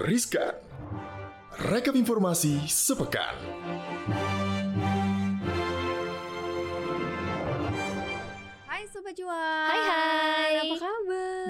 Riskan. Rekap informasi sepekan. Hai Sobat Cuan Hai, hai. Apa kabar?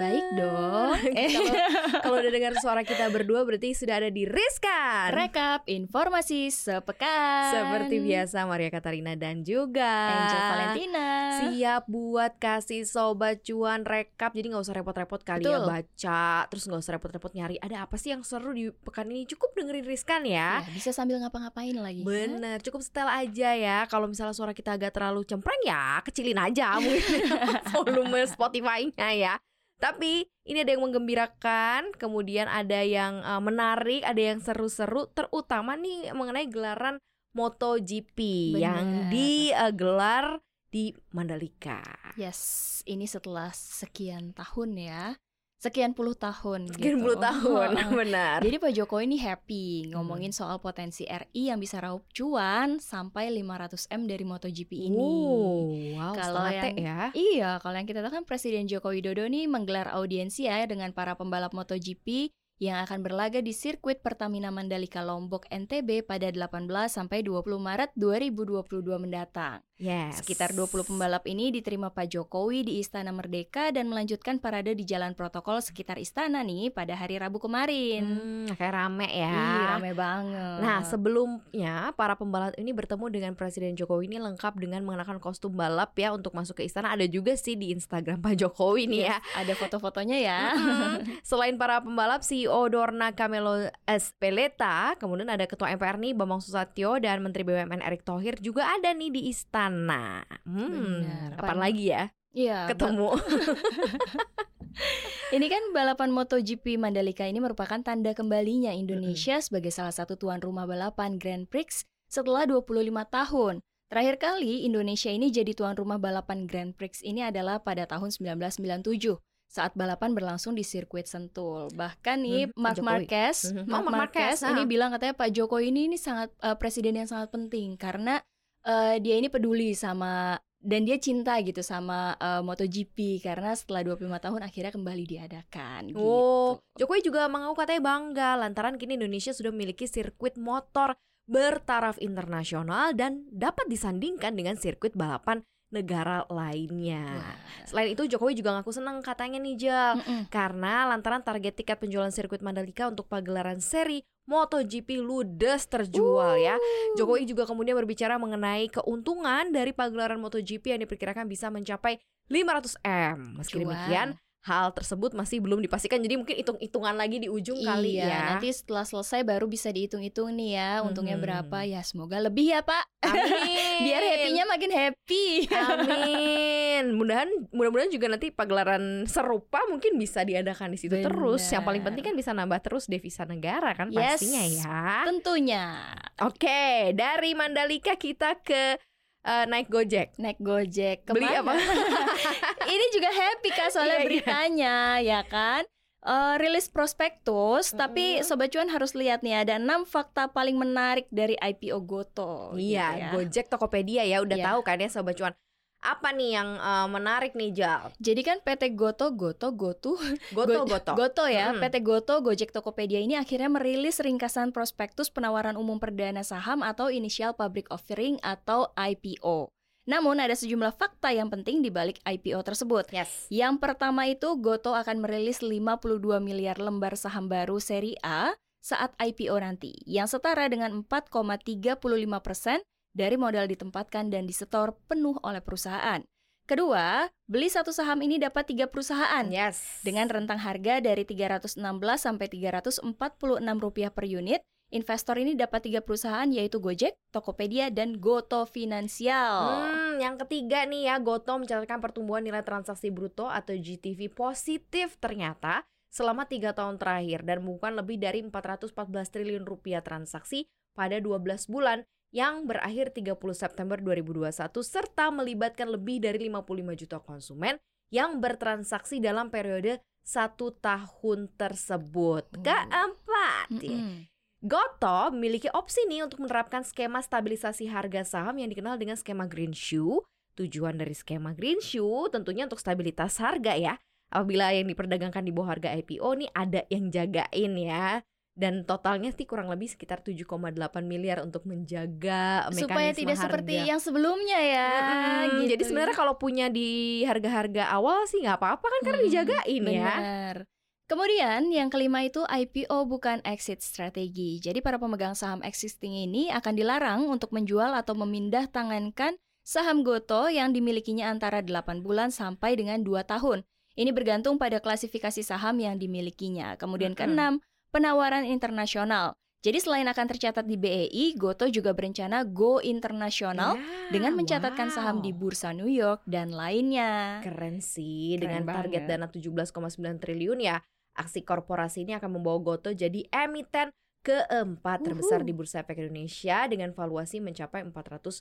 Baik dong. Kalau- Kalau udah dengar suara kita berdua berarti sudah ada di Riskan Rekap informasi sepekan. Seperti biasa Maria Katarina dan juga Angel Valentina. Siap buat kasih Sobat Cuan rekap Jadi nggak usah repot-repot kali ya Betul. baca Terus nggak usah repot-repot nyari Ada apa sih yang seru di pekan ini Cukup dengerin Riskan ya Ya, bisa sambil ngapa-ngapain lagi. Bener, cukup setel aja ya. Kalau misalnya suara kita agak terlalu cempreng ya kecilin aja mungkin volume Spotify-nya ya. Tapi ini ada yang menggembirakan, kemudian ada yang uh, menarik, ada yang seru-seru, terutama nih mengenai gelaran MotoGP yang Bener. digelar di Mandalika. Yes, ini setelah sekian tahun ya. Sekian puluh tahun Sekian gitu. puluh tahun, benar. Jadi Pak Jokowi ini happy ngomongin soal potensi RI yang bisa raup cuan sampai 500M dari MotoGP ini. Oh, wow, Kalau yang- ya. Iya, kalau yang kita tahu kan Presiden Joko Widodo nih menggelar audiensi ya dengan para pembalap MotoGP yang akan berlaga di sirkuit Pertamina Mandalika Lombok NTB pada 18 sampai 20 Maret 2022 mendatang. Yes. Sekitar 20 pembalap ini diterima Pak Jokowi di Istana Merdeka dan melanjutkan parade di jalan protokol sekitar istana nih pada hari Rabu kemarin. Hmm, kayak rame ya. Ih, rame banget. Nah, sebelumnya para pembalap ini bertemu dengan Presiden Jokowi ini lengkap dengan mengenakan kostum balap ya untuk masuk ke istana. Ada juga sih di Instagram Pak Jokowi nih ya. Yes, ada foto-fotonya ya. Selain para pembalap, CEO Dorna Camelo Espeleta, kemudian ada Ketua MPR nih Bambang Susatyo dan Menteri BUMN Erick Thohir juga ada nih di istana. Hmm, Benar. kapan Pan- lagi ya Iya, ketemu? Ini kan balapan MotoGP Mandalika ini merupakan tanda kembalinya Indonesia sebagai salah satu tuan rumah balapan Grand Prix setelah 25 tahun. Terakhir kali Indonesia ini jadi tuan rumah balapan Grand Prix ini adalah pada tahun 1997 saat balapan berlangsung di sirkuit Sentul. Bahkan nih Hmm, Mark. Marquez, Mhm. Mark Oh, Mark Marquez ini ah. bilang katanya Pak Jokowi ini ini sangat eh, presiden yang sangat penting karena eh, dia ini peduli sama dan dia cinta gitu sama eh, MotoGP karena setelah 25 tahun akhirnya kembali diadakan gitu. Oh, Jokowi juga mengaku katanya bangga lantaran kini Indonesia sudah memiliki sirkuit motor bertaraf internasional dan dapat disandingkan dengan sirkuit balapan negara lainnya. Wah. Selain itu Jokowi juga ngaku senang katanya nih Jel Mm-mm. karena lantaran target tiket penjualan sirkuit Mandalika untuk pagelaran seri MotoGP ludes terjual ya. Jokowi juga kemudian berbicara mengenai keuntungan dari pagelaran MotoGP yang diperkirakan bisa mencapai 500 M. Meski demikian, hal tersebut masih belum dipastikan. Jadi mungkin hitung-hitungan lagi di ujung kali iya, ya. nanti setelah selesai baru bisa dihitung-hitung nih ya untungnya Mhm. berapa ya semoga lebih ya Pak Amin. biar happy-nya makin happy Amin. Mudahan mudah-mudahan juga nanti pagelaran serupa mungkin bisa diadakan di situ Benar. terus. Yang paling penting kan bisa nambah terus devisa negara kan Yes. pastinya ya. tentunya Oke, dari Mandalika kita ke eh, naik Gojek. naik Gojek Beli ke mana? apa? ini juga happy kak soalnya iya. beritanya ya kan Eh, rilis prospektus tapi Mm-mm. sobat cuan harus lihat nih ada enam fakta paling menarik dari IPO Goto gitu iya, ya. Gojek Tokopedia ya udah Iya. tahu kan ya sobat cuan. Apa nih yang eh, menarik nih Jal? Jadi kan PT Goto Goto Goto Goto Go- Goto. Goto ya, Mm. PT Goto Gojek Tokopedia ini akhirnya merilis ringkasan prospektus penawaran umum perdana saham atau initial public offering atau IPO. Namun ada sejumlah fakta yang penting di balik IPO tersebut. Yes. Yang pertama itu Goto akan merilis 52 miliar lembar saham baru seri A saat IPO nanti, yang setara dengan 4,35 persen dari modal ditempatkan dan disetor penuh oleh perusahaan. Kedua, beli satu saham ini dapat tiga perusahaan Yes. dengan rentang harga dari 316 sampai 346 rupiah per unit. Investor ini dapat tiga perusahaan yaitu Gojek, Tokopedia, dan Goto Finansial. Hmm, yang ketiga nih ya, Goto mencatatkan pertumbuhan nilai transaksi bruto atau GTV positif ternyata selama tiga tahun terakhir dan membukukan lebih dari 414 triliun rupiah transaksi pada 12 bulan yang berakhir 30 September 2021 serta melibatkan lebih dari 55 juta konsumen yang bertransaksi dalam periode satu tahun tersebut. Oh. Keempat, ya. Mm-mm. Goto memiliki opsi nih untuk menerapkan skema stabilisasi harga saham yang dikenal dengan skema green shoe. Tujuan dari skema green shoe tentunya untuk stabilitas harga ya. Apabila yang diperdagangkan di bawah harga IPO nih ada yang jagain ya. Dan totalnya sih kurang lebih sekitar 7,8 miliar untuk menjaga mekanisme supaya tidak harga. seperti yang sebelumnya ya. Mm-mm. gitu Jadi sebenarnya kalau punya di harga-harga awal sih nggak apa-apa kan karena Mm-mm, dijagain ya. Benar. Kemudian yang kelima itu IPO bukan exit strategi. Jadi para pemegang saham existing ini akan dilarang untuk menjual atau memindah tangankan saham Goto yang dimilikinya antara 8 bulan sampai dengan 2 tahun. Ini bergantung pada klasifikasi saham yang dimilikinya. Kemudian Mm-mm. keenam, penawaran internasional. Jadi selain akan tercatat di BEI, Goto juga berencana go internasional Ya, dengan mencatatkan wow. saham di Bursa New York dan lainnya. Keren sih Keren dengan target banget. dana 17,9 triliun ya. Aksi korporasi ini akan membawa Goto jadi emiten keempat terbesar di Bursa Efek Indonesia dengan valuasi mencapai 414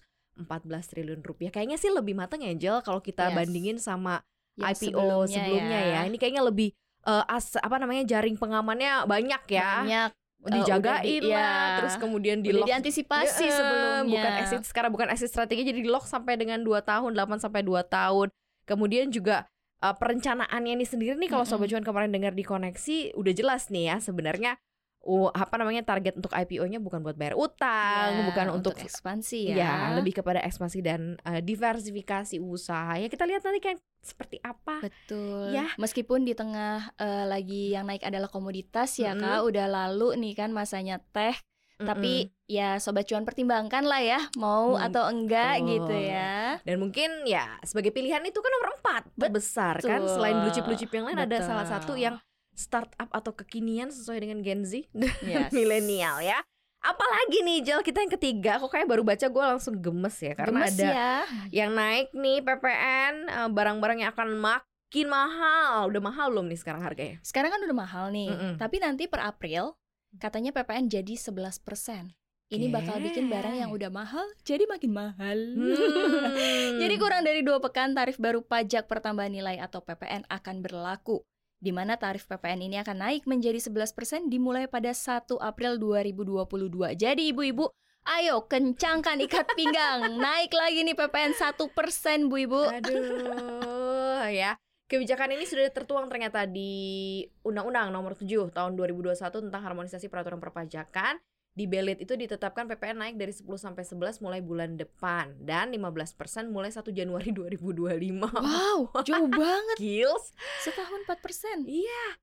triliun rupiah. Kayaknya sih lebih matang ya Angel kalau kita Yes. bandingin sama Yang IPO sebelumnya, ya. Ini kayaknya lebih eh, as apa namanya jaring pengamannya banyak ya. Banyak eh, Dijagain udah di- lah, ya. terus kemudian di udah lock diantisipasi Ya, sebelumnya. Bukan exit sekarang bukan exit strategi jadi di lock sampai dengan 2 tahun, 8 sampai 2 tahun. Kemudian juga eh, perencanaannya ini sendiri nih kalau sobat Mm-mm. cuan kemarin dengar di koneksi udah jelas nih ya sebenarnya oh, apa namanya target untuk IPO-nya bukan buat bayar utang, Ya, bukan untuk, ekspansi ya. ya lebih kepada ekspansi dan eh, diversifikasi usaha. Ya kita lihat nanti kayak seperti apa. Betul. Ya. Meskipun di tengah eh, lagi yang naik adalah komoditas ya Mm-mm. Kak, udah lalu nih kan masanya teh, tapi ya sobat cuan pertimbangkan lah ya mau Hmm, atau enggak betul. gitu ya. Dan mungkin ya sebagai pilihan itu kan nomor empat terbesar kan Betul. Selain blue chip blue chip yang lain ada Betul. salah satu yang startup atau kekinian sesuai dengan Gen Z Yes. milenial ya. Apalagi nih Jel kita yang ketiga kok kayak baru baca gue langsung gemes ya karena Gemes ada ya. yang naik nih PPN eh, barang-barang yang akan makin mahal. Udah mahal belum nih sekarang harganya? Sekarang kan udah mahal nih, Mm-mm. tapi nanti per April katanya PPN jadi 11%. Ini bakal bikin barang yang udah mahal jadi makin mahal. Hmm. Jadi kurang dari dua pekan tarif baru pajak pertambahan nilai atau PPN akan berlaku di mana tarif PPN ini akan naik menjadi 11% dimulai pada 1 April 2022. Jadi ibu-ibu, ayo kencangkan ikat pinggang. naik lagi nih PPN 1% Bu Ibu. Aduh, ya. Kebijakan ini sudah tertuang ternyata di Undang-Undang Nomor 7 Tahun 2021 tentang harmonisasi peraturan perpajakan. Di Belit itu ditetapkan PPN naik dari 10 sampai 11 mulai bulan depan dan 15% mulai 1 Januari 2025. Wow, jauh banget. Gils. Setahun 4%. Iya.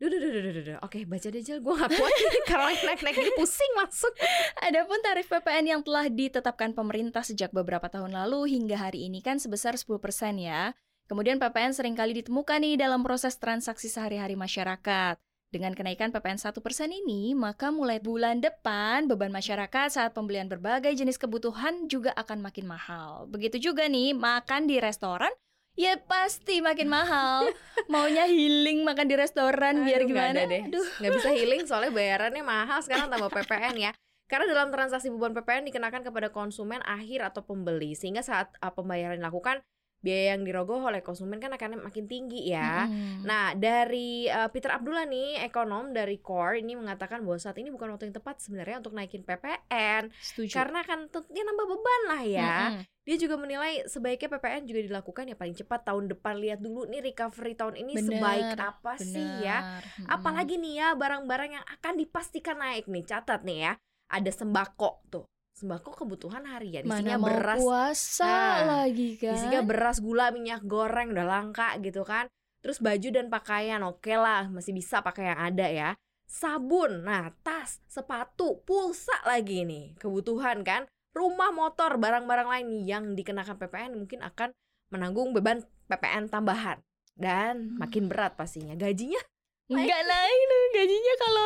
Duh, duh, duh, duh, duh, duh. Oke, baca deh Jel. Gue gak kuat. Karena naik-naik ini pusing masuk. Adapun tarif PPN yang telah ditetapkan pemerintah sejak beberapa tahun lalu hingga hari ini kan sebesar 10% ya. Kemudian PPN sering kali ditemukan nih dalam proses transaksi sehari-hari masyarakat. Dengan kenaikan PPN 1% ini, maka mulai bulan depan beban masyarakat saat pembelian berbagai jenis kebutuhan juga akan makin mahal. Begitu juga nih, makan di restoran ya pasti makin mahal. Maunya healing makan di restoran biar Aduh, nggak gimana? ada deh. Aduh. Nggak bisa healing soalnya bayarannya mahal sekarang tambah PPN ya. Karena dalam transaksi beban PPN dikenakan kepada konsumen akhir atau pembeli sehingga saat uh, pembayaran dilakukan biaya yang dirogoh oleh konsumen kan akan makin tinggi ya. Mm-mm. Nah, dari uh, Peter Abdullah nih, ekonom dari Core ini mengatakan bahwa saat ini bukan waktu yang tepat sebenarnya untuk naikin PPN Setuju. karena kan tentunya nambah beban lah ya. Mm-mm. Dia juga menilai sebaiknya PPN juga dilakukan ya paling cepat tahun depan. Lihat dulu nih recovery tahun ini Bener, sebaik apa sih ya. Apalagi nih ya barang-barang yang akan dipastikan naik nih. Catat nih ya. Ada sembako tuh. Sembako kebutuhan harian. Isinya mana mau beras. puasa Nah, lagi kan Isinya beras, gula, minyak goreng udah langka gitu kan. Terus baju dan pakaian oke lah masih bisa pakai yang ada ya. Sabun, nah tas, sepatu, pulsa lagi nih. Kebutuhan kan. Rumah, motor, barang-barang lain yang dikenakan PPN mungkin akan menanggung beban PPN tambahan. Dan Hmm. makin berat pastinya. Gajinya nggak naik gajinya kalau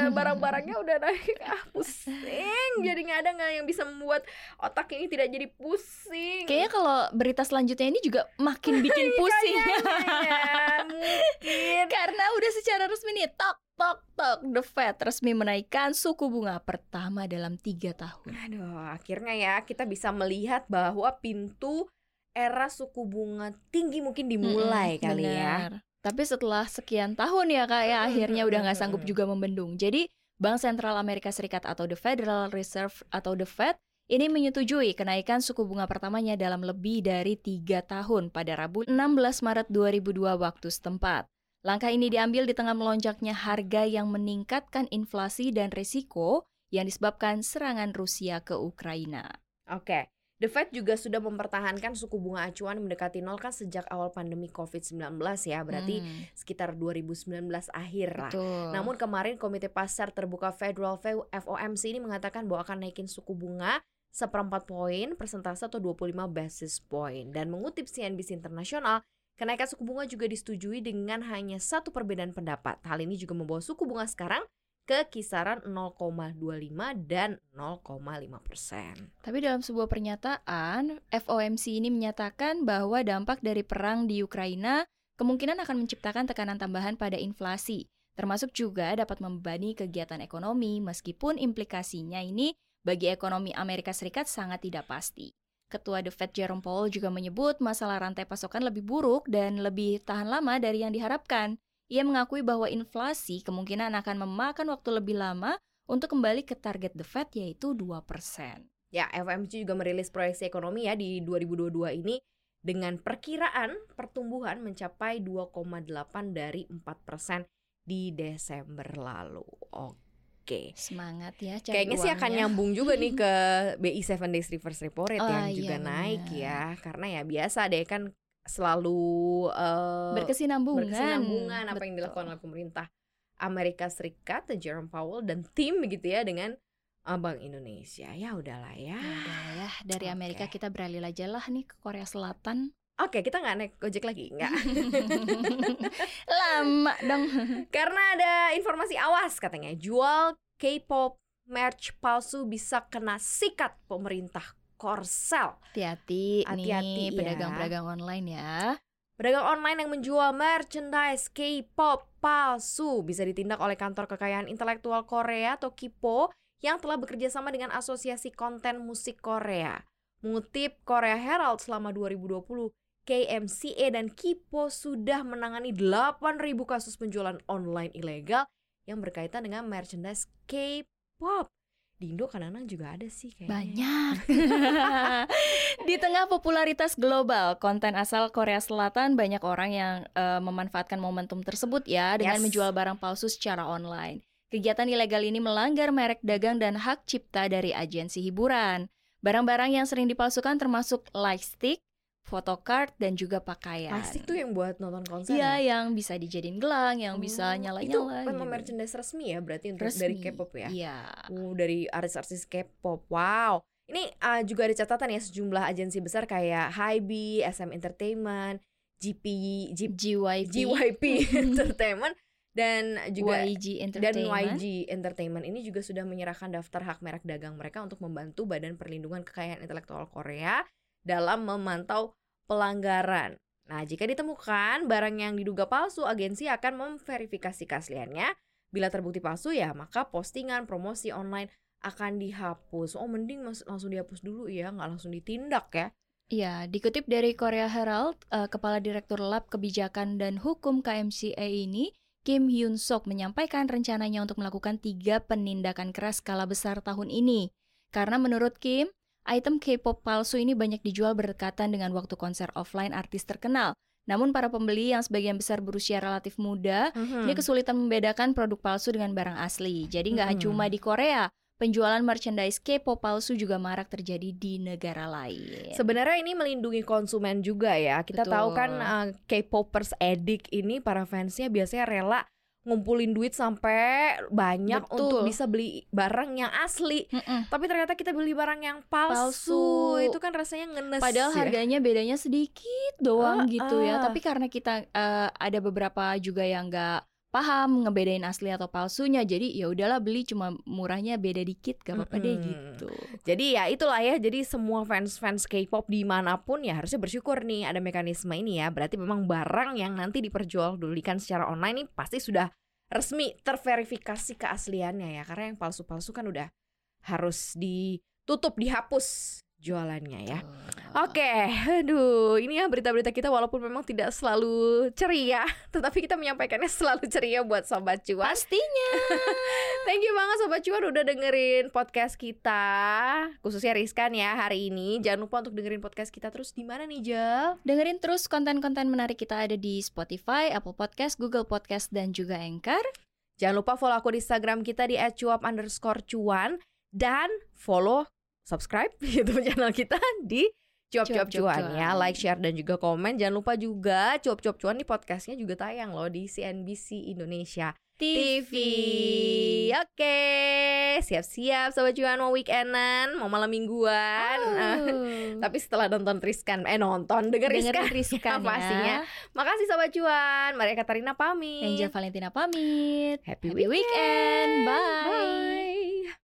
ya barang-barangnya udah naik. Ah pusing. Jadi nggak ada nggak yang bisa membuat otak ini tidak jadi pusing. Kayaknya kalau berita selanjutnya ini juga makin bikin pusing. Kayaknya, mungkin. Karena udah secara resmi nih tok tok tok the Fed resmi menaikkan suku bunga pertama dalam tiga tahun. Aduh akhirnya ya kita bisa melihat bahwa pintu era suku bunga tinggi mungkin dimulai Mm-mm, kali ya. benar. Tapi setelah sekian tahun ya kak ya akhirnya udah nggak sanggup juga membendung. Jadi Bank Sentral Amerika Serikat atau the Federal Reserve atau the Fed ini menyetujui kenaikan suku bunga pertamanya dalam lebih dari tiga tahun pada Rabu 16 Maret 2002 waktu setempat. Langkah ini diambil di tengah melonjaknya harga yang meningkatkan inflasi dan risiko yang disebabkan serangan Rusia ke Ukraina. Oke, The Fed juga sudah mempertahankan suku bunga acuan mendekati nol kan sejak awal pandemi COVID-19 ya, berarti hmm. sekitar 2019 akhir lah. Betul. Namun kemarin Komite Pasar Terbuka Federal FOMC ini mengatakan bahwa akan naikin suku bunga seperempat poin persentase atau 25 basis point. Dan mengutip CNBC Internasional, kenaikan suku bunga juga disetujui dengan hanya satu perbedaan pendapat. Hal ini juga membawa suku bunga sekarang ke kisaran 0,25 dan 0,5 persen. Tapi dalam sebuah pernyataan, FOMC ini menyatakan bahwa dampak dari perang di Ukraina kemungkinan akan menciptakan tekanan tambahan pada inflasi, termasuk juga dapat membebani kegiatan ekonomi meskipun implikasinya ini bagi ekonomi Amerika Serikat sangat tidak pasti. Ketua The Fed Jerome Powell juga menyebut masalah rantai pasokan lebih buruk dan lebih tahan lama dari yang diharapkan. Ia mengakui bahwa inflasi kemungkinan akan memakan waktu lebih lama untuk kembali ke target The Fed yaitu 2%. Ya, FOMC juga merilis proyeksi ekonomi ya di 2022 ini dengan perkiraan pertumbuhan mencapai 2,8 dari 4% di Desember lalu. Oke. Semangat ya Kayaknya uangnya. sih akan nyambung juga nih ke BI 7 Days Reverse Repo Rate oh, yang iya, juga bener. naik ya. Karena ya biasa deh kan selalu uh, berkesinambungan. berkesinambungan apa yang dilakukan oleh pemerintah Amerika Serikat, Jerome Powell dan tim begitu ya dengan uh, Bank Indonesia. Ya udahlah ya. ya. Udah ya, dari okay. Amerika kita beralih aja lah nih ke Korea Selatan. Oke, okay, kita nggak naik ojek lagi, nggak? Lama dong. Karena ada informasi awas katanya, jual K-pop merch palsu bisa kena sikat pemerintah Korsel. Hati-hati nih pedagang-pedagang online ya. Pedagang online yang menjual merchandise K-pop palsu bisa ditindak oleh kantor kekayaan intelektual Korea atau KIPO yang telah bekerja sama dengan Asosiasi Konten Musik Korea. Mengutip Korea Herald selama 2020, KMCA dan KIPO sudah menangani 8.000 kasus penjualan online ilegal yang berkaitan dengan merchandise K-pop. Di Indo kadang-kadang juga ada sih kayaknya. Banyak. di tengah popularitas global, konten asal Korea Selatan banyak orang yang uh, memanfaatkan momentum tersebut ya dengan yes. menjual barang palsu secara online. Kegiatan ilegal ini melanggar merek dagang dan hak cipta dari agensi hiburan. Barang-barang yang sering dipalsukan termasuk lightstick, photocard dan juga pakaian. Plastik tuh yang buat nonton konser. Iya, ya? yang bisa dijadiin gelang, yang oh, bisa nyala-nyala. Itu memang gitu. merchandise resmi ya, berarti untuk resmi. dari K-pop ya. Iya. Uh, dari artis-artis K-pop. Wow. Ini uh, juga ada catatan ya sejumlah agensi besar kayak Hybe, SM Entertainment, GP, G, GYP, GYP Entertainment dan juga YG Entertainment. dan YG Entertainment ini juga sudah menyerahkan daftar hak merek dagang mereka untuk membantu Badan Perlindungan Kekayaan Intelektual Korea dalam memantau pelanggaran. Nah, jika ditemukan barang yang diduga palsu, agensi akan memverifikasi keasliannya. Bila terbukti palsu ya, maka postingan promosi online akan dihapus. Oh, mending langsung dihapus dulu ya, nggak langsung ditindak ya. Iya, dikutip dari Korea Herald, uh, Kepala Direktur Lab Kebijakan dan Hukum KMCA ini, Kim Hyun Sok menyampaikan rencananya untuk melakukan tiga penindakan keras skala besar tahun ini. Karena menurut Kim, Item K-pop palsu ini banyak dijual berdekatan dengan waktu konser offline artis terkenal. Namun para pembeli yang sebagian besar berusia relatif muda, mm-hmm. ini kesulitan membedakan produk palsu dengan barang asli. Jadi nggak mm-hmm. cuma di Korea, penjualan merchandise K-pop palsu juga marak terjadi di negara lain. Sebenarnya ini melindungi konsumen juga ya. Kita Betul. tahu kan uh, K-popers edik ini para fansnya biasanya rela ngumpulin duit sampai banyak Betul. untuk bisa beli barang yang asli. Mm -mm. Tapi ternyata kita beli barang yang palsu. palsu. Itu kan rasanya ngenes. Padahal ya. harganya bedanya sedikit doang uh, gitu uh. ya. Tapi karena kita uh, ada beberapa juga yang nggak paham ngebedain asli atau palsunya. Jadi ya udahlah beli cuma murahnya beda dikit gak apa-apa mm -hmm. deh gitu. Jadi ya itulah ya. Jadi semua fans fans K-pop di mana pun ya harusnya bersyukur nih ada mekanisme ini ya. Berarti memang barang yang nanti diperjualbelikan secara online ini pasti sudah resmi terverifikasi keasliannya ya. Karena yang palsu-palsu kan udah harus ditutup dihapus jualannya ya. Oke, aduh, ini ya berita-berita kita walaupun memang tidak selalu ceria, tetapi kita menyampaikannya selalu ceria buat sobat cuan. Pastinya. Thank you banget sobat cuan udah dengerin podcast kita, khususnya Rizkan ya hari ini. Jangan lupa untuk dengerin podcast kita terus di mana nih Jel? Dengerin terus konten-konten menarik kita ada di Spotify, Apple Podcast, Google Podcast, dan juga Anchor. Jangan lupa follow aku di Instagram kita di @cuap underscore cuan dan follow subscribe YouTube channel kita di cuap-cuap cuan ya like share dan juga komen jangan lupa juga cuap-cuap cuan nih podcastnya juga tayang loh di CNBC Indonesia TV oke siap-siap sobat cuan mau weekendan mau malam mingguan Oh. tapi setelah nonton Triskan eh nonton denger Rizkan, Rizkan ya. pastinya makasih sobat cuan Maria Katarina pamit Angel Valentina pamit. happy, Happy weekend. Bye. Bye.